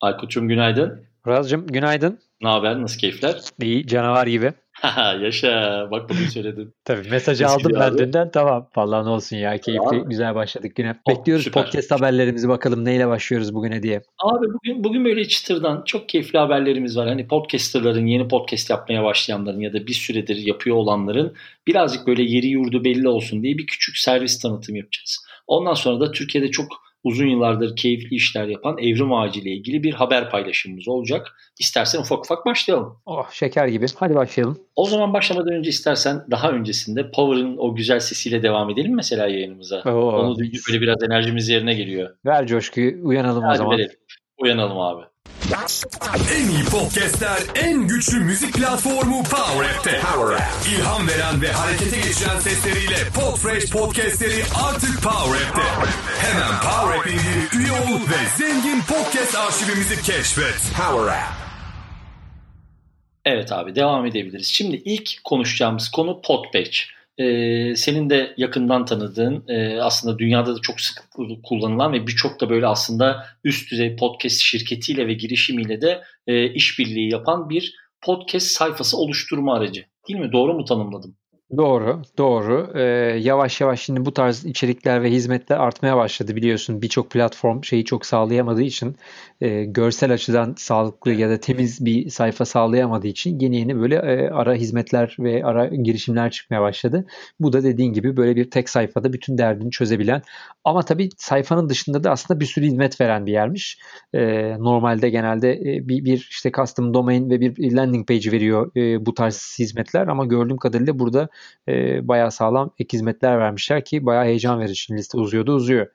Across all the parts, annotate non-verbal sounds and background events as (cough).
Aykut'cum günaydın. Murat'cığım günaydın. Ne haber? Nasıl keyifler? İyi canavar gibi. (laughs) Yaşa. Bak bugün söyledin. (laughs) Tabii mesajı Eski aldım ben dünden tamam. Vallahi ne olsun ya keyifli ya. güzel başladık güne. Oh, Bekliyoruz süper. podcast haberlerimizi bakalım neyle başlıyoruz bugüne diye. Abi bugün bugün böyle çıtırdan çok keyifli haberlerimiz var. Hani podcasterların yeni podcast yapmaya başlayanların ya da bir süredir yapıyor olanların birazcık böyle yeri yurdu belli olsun diye bir küçük servis tanıtım yapacağız. Ondan sonra da Türkiye'de çok uzun yıllardır keyifli işler yapan Evrim Ağacı ile ilgili bir haber paylaşımımız olacak. İstersen ufak ufak başlayalım. Oh şeker gibi. Hadi başlayalım. O zaman başlamadan önce istersen daha öncesinde Power'ın o güzel sesiyle devam edelim mesela yayınımıza. Oo. Onu duyunca böyle biraz enerjimiz yerine geliyor. Ver coşkuyu uyanalım Hadi o zaman. Verelim. Uyanalım abi. En iyi podcastler, en güçlü müzik platformu Power App'te. Power App. İlham veren ve harekete geçiren sesleriyle Podfresh podcastleri artık Power App'te. Hemen Power App indir, üye ol ve zengin podcast arşivimizi keşfet. Power App. Evet abi devam edebiliriz. Şimdi ilk konuşacağımız konu Podpatch e, senin de yakından tanıdığın e, aslında dünyada da çok sıklıkla kullanılan ve birçok da böyle aslında üst düzey podcast şirketiyle ve girişimiyle de e, işbirliği yapan bir podcast sayfası oluşturma aracı. Değil mi? Doğru mu tanımladım? Doğru, doğru. Ee, yavaş yavaş şimdi bu tarz içerikler ve hizmetler artmaya başladı biliyorsun. Birçok platform şeyi çok sağlayamadığı için e, görsel açıdan sağlıklı ya da temiz bir sayfa sağlayamadığı için yeni yeni böyle e, ara hizmetler ve ara girişimler çıkmaya başladı. Bu da dediğin gibi böyle bir tek sayfada bütün derdini çözebilen ama tabii sayfanın dışında da aslında bir sürü hizmet veren bir yermiş. E, normalde genelde e, bir, bir işte custom domain ve bir landing page veriyor e, bu tarz hizmetler ama gördüğüm kadarıyla burada e, bayağı sağlam ek hizmetler vermişler ki bayağı heyecan verici. Liste uzuyordu uzuyor.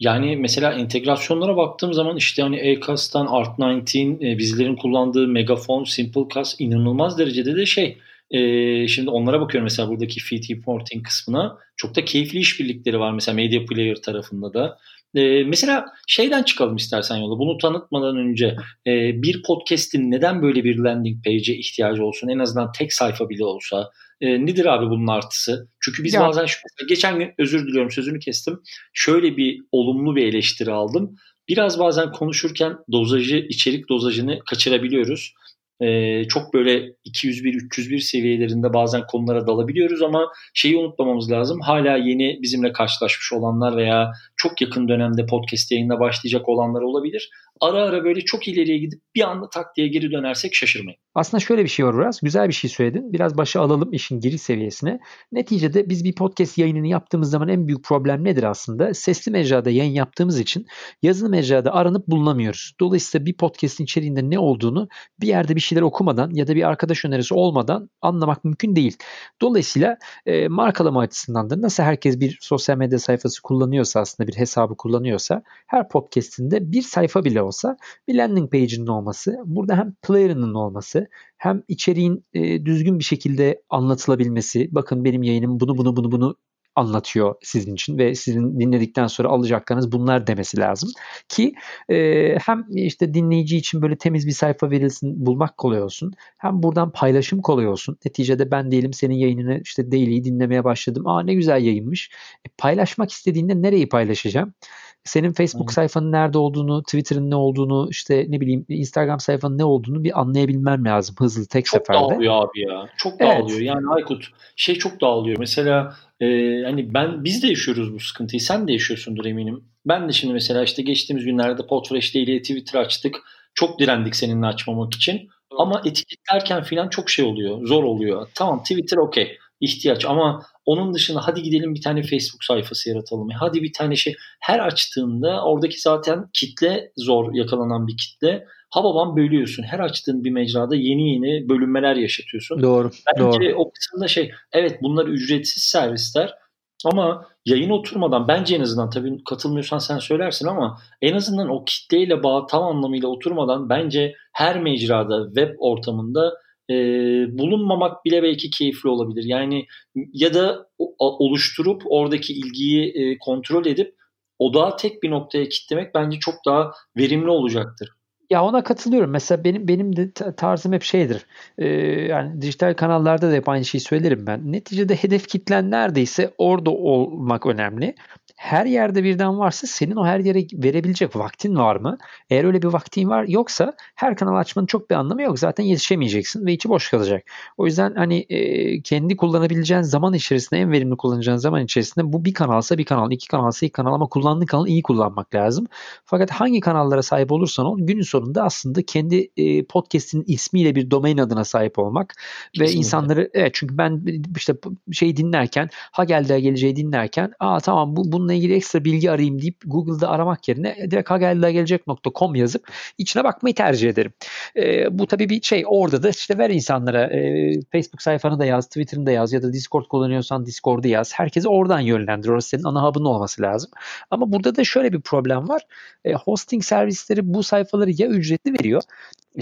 Yani mesela entegrasyonlara baktığım zaman işte hani Acast'tan Art19 e, bizlerin kullandığı Megafon, Simplecast inanılmaz derecede de şey e, şimdi onlara bakıyorum mesela buradaki feed reporting kısmına çok da keyifli işbirlikleri var mesela Media Player tarafında da. E, mesela şeyden çıkalım istersen yola. Bunu tanıtmadan önce e, bir podcast'in neden böyle bir landing page'e ihtiyacı olsun? En azından tek sayfa bile olsa e, nedir abi bunun artısı? Çünkü biz ya. bazen şu, geçen gün özür diliyorum sözünü kestim. Şöyle bir olumlu bir eleştiri aldım. Biraz bazen konuşurken dozajı, içerik dozajını kaçırabiliyoruz. Ee, çok böyle 201-301 seviyelerinde bazen konulara dalabiliyoruz ama şeyi unutmamamız lazım. Hala yeni bizimle karşılaşmış olanlar veya çok yakın dönemde podcast yayında başlayacak olanlar olabilir ara ara böyle çok ileriye gidip bir anda tak diye geri dönersek şaşırmayın. Aslında şöyle bir şey var biraz. Güzel bir şey söyledin. Biraz başa alalım işin giriş seviyesine. Neticede biz bir podcast yayınını yaptığımız zaman en büyük problem nedir aslında? Sesli mecrada yayın yaptığımız için yazılı mecrada aranıp bulunamıyoruz. Dolayısıyla bir podcast'in içeriğinde ne olduğunu bir yerde bir şeyler okumadan ya da bir arkadaş önerisi olmadan anlamak mümkün değil. Dolayısıyla e, markalama açısından da nasıl herkes bir sosyal medya sayfası kullanıyorsa aslında bir hesabı kullanıyorsa her podcast'inde bir sayfa bile olsa bir landing page'inin olması, burada hem player'ının olması, hem içeriğin e, düzgün bir şekilde anlatılabilmesi, bakın benim yayınım bunu bunu bunu bunu anlatıyor sizin için ve sizin dinledikten sonra alacaklarınız bunlar demesi lazım. Ki e, hem işte dinleyici için böyle temiz bir sayfa verilsin bulmak kolay olsun hem buradan paylaşım kolay olsun. Neticede ben diyelim senin yayınını işte daily'yi dinlemeye başladım. Aa ne güzel yayınmış. E, paylaşmak istediğinde nereyi paylaşacağım senin Facebook hmm. sayfanın nerede olduğunu, Twitter'ın ne olduğunu, işte ne bileyim Instagram sayfanın ne olduğunu bir anlayabilmem lazım hızlı tek çok seferde. Çok dağılıyor abi ya. Çok dağılıyor. Evet. Yani Aykut şey çok dağılıyor. Mesela e, hani ben biz de yaşıyoruz bu sıkıntıyı. Sen de yaşıyorsundur eminim. Ben de şimdi mesela işte geçtiğimiz günlerde Podfresh ile Twitter açtık. Çok direndik seninle açmamak için. Ama etiketlerken falan çok şey oluyor. Zor oluyor. Tamam Twitter okey ihtiyaç ama onun dışında hadi gidelim bir tane Facebook sayfası yaratalım. Hadi bir tane şey her açtığında oradaki zaten kitle zor yakalanan bir kitle. Hababam bölüyorsun. Her açtığın bir mecrada yeni yeni bölünmeler yaşatıyorsun. Doğru. Bence doğru. o kısımda şey evet bunlar ücretsiz servisler ama yayın oturmadan bence en azından tabii katılmıyorsan sen söylersin ama en azından o kitleyle bağ tam anlamıyla oturmadan bence her mecrada web ortamında e, bulunmamak bile belki keyifli olabilir. Yani ya da oluşturup oradaki ilgiyi e, kontrol edip odağı tek bir noktaya kitlemek bence çok daha verimli olacaktır. Ya ona katılıyorum. Mesela benim benim de tarzım hep şeydir. Ee, yani dijital kanallarda da hep aynı şeyi söylerim ben. Neticede hedef kitlen neredeyse orada olmak önemli. Her yerde birden varsa senin o her yere verebilecek vaktin var mı? Eğer öyle bir vaktin var yoksa her kanal açmanın çok bir anlamı yok. Zaten yetişemeyeceksin ve içi boş kalacak. O yüzden hani e, kendi kullanabileceğin zaman içerisinde en verimli kullanacağın zaman içerisinde bu bir kanalsa bir kanal, iki kanalsa iki kanal ama kullandığın kanalı iyi kullanmak lazım. Fakat hangi kanallara sahip olursan ol günün sonunda aslında kendi e, podcast'in ismiyle bir domain adına sahip olmak Kesinlikle. ve insanları evet çünkü ben işte şey dinlerken ha geldi geleceği dinlerken aa tamam bu bununla ilgili ekstra bilgi arayayım deyip Google'da aramak yerine direkt ha geldi ha gelecek.com yazıp içine bakmayı tercih ederim. E, bu tabii bir şey orada da işte ver insanlara e, Facebook sayfanı da yaz, Twitter'ını da yaz ya da Discord kullanıyorsan Discord'u yaz. Herkesi oradan yönlendir. Orası senin ana hub'ın olması lazım. Ama burada da şöyle bir problem var. E, hosting servisleri bu sayfaları ya ücretli veriyor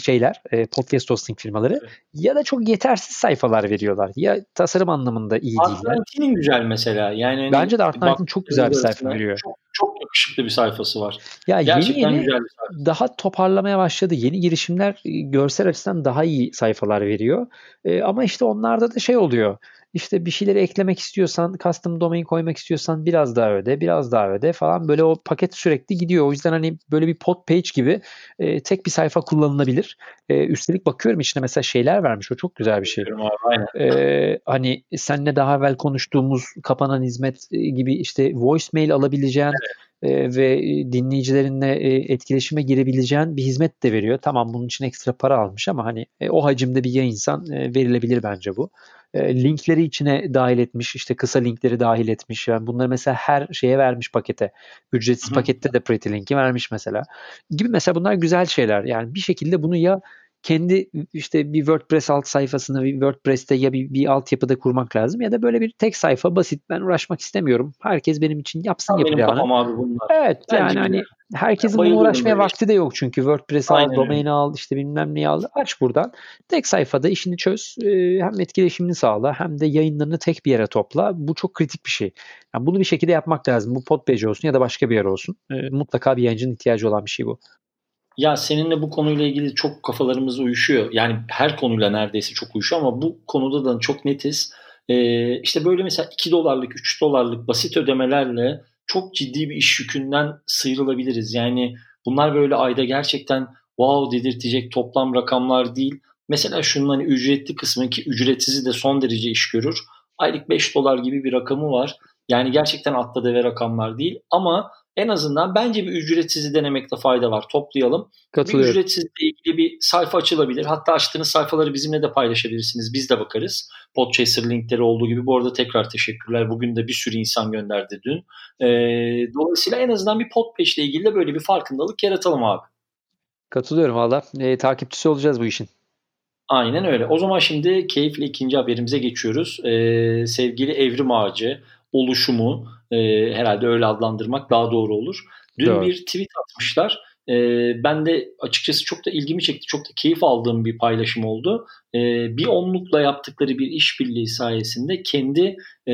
şeyler, e, podcast hosting firmaları evet. ya da çok yetersiz sayfalar veriyorlar. Ya tasarım anlamında iyi değiller. Artnight'in güzel mesela. Yani hani Bence de Artnight'in çok güzel bir sayfa veriyor. Çok, çok yakışıklı bir sayfası var. Ya Gerçekten yeni yeni daha toparlamaya başladı. Yeni girişimler e, görsel açıdan daha iyi sayfalar veriyor. E, ama işte onlarda da şey oluyor. İşte bir şeyleri eklemek istiyorsan, custom domain koymak istiyorsan biraz daha öde, biraz daha öde falan böyle o paket sürekli gidiyor. O yüzden hani böyle bir pod page gibi e, tek bir sayfa kullanılabilir. E, üstelik bakıyorum içine mesela şeyler vermiş. O çok güzel bir şey. Aynen. E, hani senle daha evvel konuştuğumuz kapanan hizmet e, gibi işte voicemail alabileceğin evet ve dinleyicilerinle etkileşime girebileceğin bir hizmet de veriyor. Tamam bunun için ekstra para almış ama hani o hacimde bir yayınsan verilebilir bence bu. Linkleri içine dahil etmiş, işte kısa linkleri dahil etmiş. Yani bunları mesela her şeye vermiş pakete. Ücretsiz Hı-hı. pakette de Pretty Link'i vermiş mesela. Gibi mesela bunlar güzel şeyler. Yani bir şekilde bunu ya kendi işte bir WordPress alt sayfasını bir WordPress'te ya bir, bir altyapıda kurmak lazım ya da böyle bir tek sayfa basit ben uğraşmak istemiyorum. Herkes benim için yapsın Benim yapacağını. abi bunlar. Evet Bence yani hani herkesin bununla uğraşmaya vakti de yok çünkü WordPress al, domaini al, işte bilmem neyi al. Aç buradan. Tek sayfada işini çöz. Hem etkileşimini sağla hem de yayınlarını tek bir yere topla. Bu çok kritik bir şey. Yani bunu bir şekilde yapmak lazım. Bu Podpage olsun ya da başka bir yer olsun. Mutlaka bir yayıncının ihtiyacı olan bir şey bu. Ya seninle bu konuyla ilgili çok kafalarımız uyuşuyor. Yani her konuyla neredeyse çok uyuşuyor ama bu konuda da çok netiz. Ee, işte böyle mesela 2 dolarlık, 3 dolarlık basit ödemelerle çok ciddi bir iş yükünden sıyrılabiliriz. Yani bunlar böyle ayda gerçekten wow dedirtecek toplam rakamlar değil. Mesela şunun hani ücretli kısmı ki ücretsizi de son derece iş görür. Aylık 5 dolar gibi bir rakamı var. Yani gerçekten atla deve rakamlar değil ama en azından bence bir ücretsizi denemekte fayda var. Toplayalım. Bir ücretsizle ilgili bir sayfa açılabilir. Hatta açtığınız sayfaları bizimle de paylaşabilirsiniz. Biz de bakarız. Podchaser linkleri olduğu gibi. Bu arada tekrar teşekkürler. Bugün de bir sürü insan gönderdi dün. Ee, dolayısıyla en azından bir Podpage ile ilgili de böyle bir farkındalık yaratalım abi. Katılıyorum valla. E, takipçisi olacağız bu işin. Aynen öyle. O zaman şimdi keyifli ikinci haberimize geçiyoruz. Ee, sevgili Evrim Ağacı oluşumu e, herhalde öyle adlandırmak daha doğru olur. Dün doğru. bir tweet atmışlar. E, ben de açıkçası çok da ilgimi çekti. Çok da keyif aldığım bir paylaşım oldu. E, bir onlukla yaptıkları bir işbirliği sayesinde kendi e,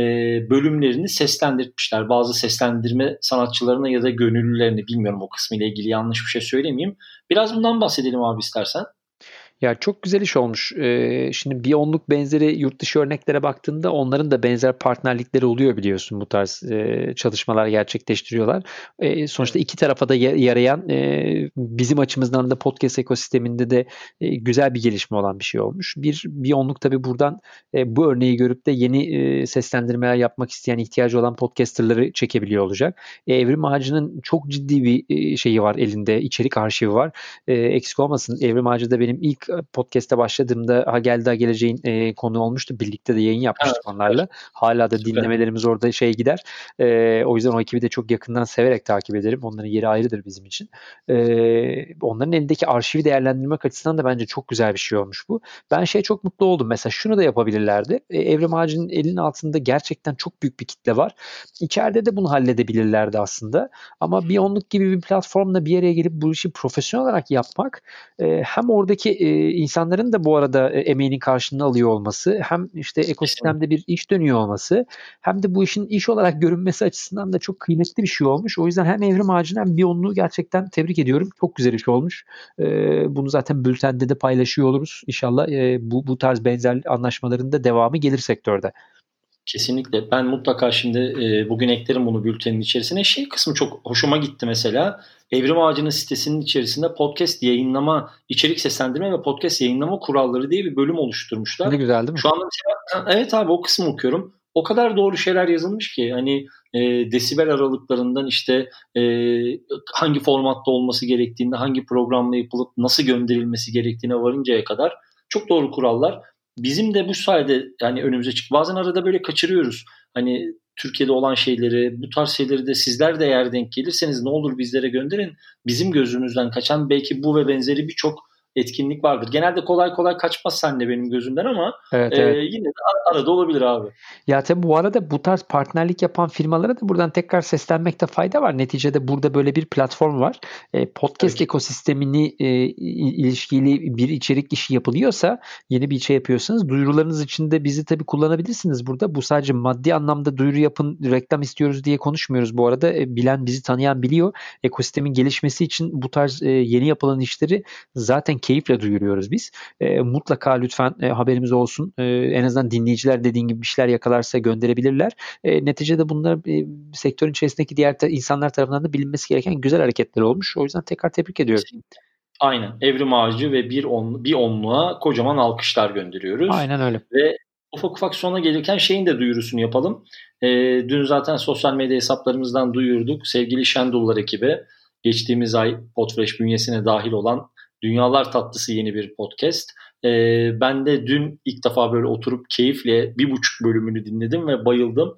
bölümlerini seslendirmişler. Bazı seslendirme sanatçılarına ya da gönüllülerine bilmiyorum o kısmıyla ilgili yanlış bir şey söylemeyeyim. Biraz bundan bahsedelim abi istersen. Ya çok güzel iş olmuş. Ee, şimdi bir onluk benzeri yurt dışı örneklere baktığında onların da benzer partnerlikleri oluyor biliyorsun bu tarz e, çalışmalar gerçekleştiriyorlar. E, sonuçta iki tarafa da yarayan e, bizim açımızdan da podcast ekosisteminde de e, güzel bir gelişme olan bir şey olmuş. Bir bir onluk tabii buradan e, bu örneği görüp de yeni e, seslendirmeler yapmak isteyen ihtiyacı olan podcasterları çekebiliyor olacak. E, Evrim Ağacı'nın çok ciddi bir e, şeyi var elinde, içerik arşivi var. E, eksik olmasın. Evrim Ağacı da benim ilk podcast'e başladığımda ha geldi ha geleceğin e, konu olmuştu. Birlikte de yayın yapmıştık evet. onlarla. Hala da dinlemelerimiz orada şey gider. E, o yüzden o ekibi de çok yakından severek takip ederim. Onların yeri ayrıdır bizim için. E, onların elindeki arşivi değerlendirmek açısından da bence çok güzel bir şey olmuş bu. Ben şey çok mutlu oldum. Mesela şunu da yapabilirlerdi. E, Evrim Ağacı'nın elinin altında gerçekten çok büyük bir kitle var. İçeride de bunu halledebilirlerdi aslında. Ama bir onluk gibi bir platformla bir yere gelip bu işi profesyonel olarak yapmak e, hem oradaki e, insanların da bu arada e, emeğinin karşılığını alıyor olması, hem işte ekosistemde bir iş dönüyor olması, hem de bu işin iş olarak görünmesi açısından da çok kıymetli bir şey olmuş. O yüzden hem Evrim Ağacı'nı hem Biyonlu'yu gerçekten tebrik ediyorum. Çok güzel iş olmuş. Ee, bunu zaten bültende de paylaşıyor oluruz. İnşallah e, bu, bu tarz benzer anlaşmaların da devamı gelir sektörde. Kesinlikle. Ben mutlaka şimdi e, bugün eklerim bunu bültenin içerisine. Şey kısmı çok hoşuma gitti mesela. Evrim Ağacı'nın sitesinin içerisinde podcast yayınlama, içerik seslendirme ve podcast yayınlama kuralları diye bir bölüm oluşturmuşlar. Ne güzel değil mi? Şu anda mesela evet abi o kısmı okuyorum. O kadar doğru şeyler yazılmış ki hani e, desibel aralıklarından işte e, hangi formatta olması gerektiğinde hangi programla yapılıp nasıl gönderilmesi gerektiğine varıncaya kadar çok doğru kurallar. Bizim de bu sayede yani önümüze çık. Bazen arada böyle kaçırıyoruz. Hani Türkiye'de olan şeyleri, bu tarz şeyleri de sizler de eğer denk gelirseniz ne olur bizlere gönderin. Bizim gözümüzden kaçan belki bu ve benzeri birçok etkinlik vardır. Genelde kolay kolay kaçmaz sen de benim gözümden ama evet, e, evet. yine de arada olabilir abi. Ya tabii bu arada bu tarz partnerlik yapan firmalara da buradan tekrar seslenmekte fayda var. Neticede burada böyle bir platform var. E, podcast evet. ekosistemini e, ilişkili bir içerik işi yapılıyorsa yeni bir şey yapıyorsanız duyurularınız için de bizi tabii kullanabilirsiniz burada. Bu sadece maddi anlamda duyuru yapın, reklam istiyoruz diye konuşmuyoruz bu arada. E, bilen bizi tanıyan biliyor. Ekosistemin gelişmesi için bu tarz e, yeni yapılan işleri zaten keyifle duyuruyoruz biz. E, mutlaka lütfen e, haberimiz olsun. E, en azından dinleyiciler dediğin gibi bir şeyler yakalarsa gönderebilirler. E, neticede bunlar e, sektörün içerisindeki diğer ta- insanlar tarafından da bilinmesi gereken güzel hareketler olmuş. O yüzden tekrar tebrik ediyorum. Aynen. Evrim Ağacı ve bir, on, bir onluğa kocaman alkışlar gönderiyoruz. Aynen öyle. Ve ufak ufak sona gelirken şeyin de duyurusunu yapalım. E, dün zaten sosyal medya hesaplarımızdan duyurduk. Sevgili Şendullar ekibi geçtiğimiz ay Podfresh bünyesine dahil olan Dünyalar Tatlısı yeni bir podcast. Ee, ben de dün ilk defa böyle oturup keyifle bir buçuk bölümünü dinledim ve bayıldım.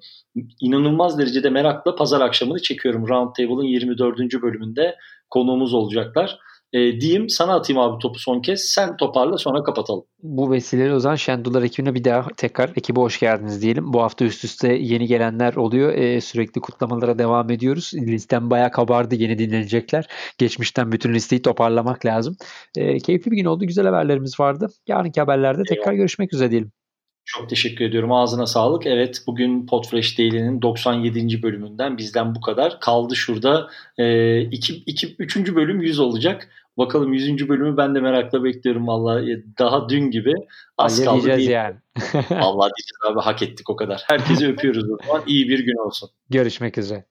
İnanılmaz derecede merakla pazar akşamını çekiyorum. Roundtable'ın 24. bölümünde konuğumuz olacaklar e, diyeyim sana atayım abi topu son kez. Sen toparla sonra kapatalım. Bu vesileyle o zaman Şendular ekibine bir daha tekrar ekibe hoş geldiniz diyelim. Bu hafta üst üste yeni gelenler oluyor. E, sürekli kutlamalara devam ediyoruz. Listem bayağı kabardı yeni dinlenecekler. Geçmişten bütün listeyi toparlamak lazım. E, keyifli bir gün oldu. Güzel haberlerimiz vardı. Yarınki haberlerde tekrar Eyvallah. görüşmek üzere diyelim. Çok teşekkür ediyorum. Ağzına sağlık. Evet bugün Podfresh Daily'nin 97. bölümünden bizden bu kadar. Kaldı şurada 2 e, iki, iki, 3. bölüm 100 olacak. Bakalım 100. bölümü ben de merakla bekliyorum valla. Daha dün gibi. Az Hayır kaldı değil. yani. (laughs) Vallahi diyeceğiz abi hak ettik o kadar. Herkesi öpüyoruz o zaman. İyi bir gün olsun. Görüşmek üzere.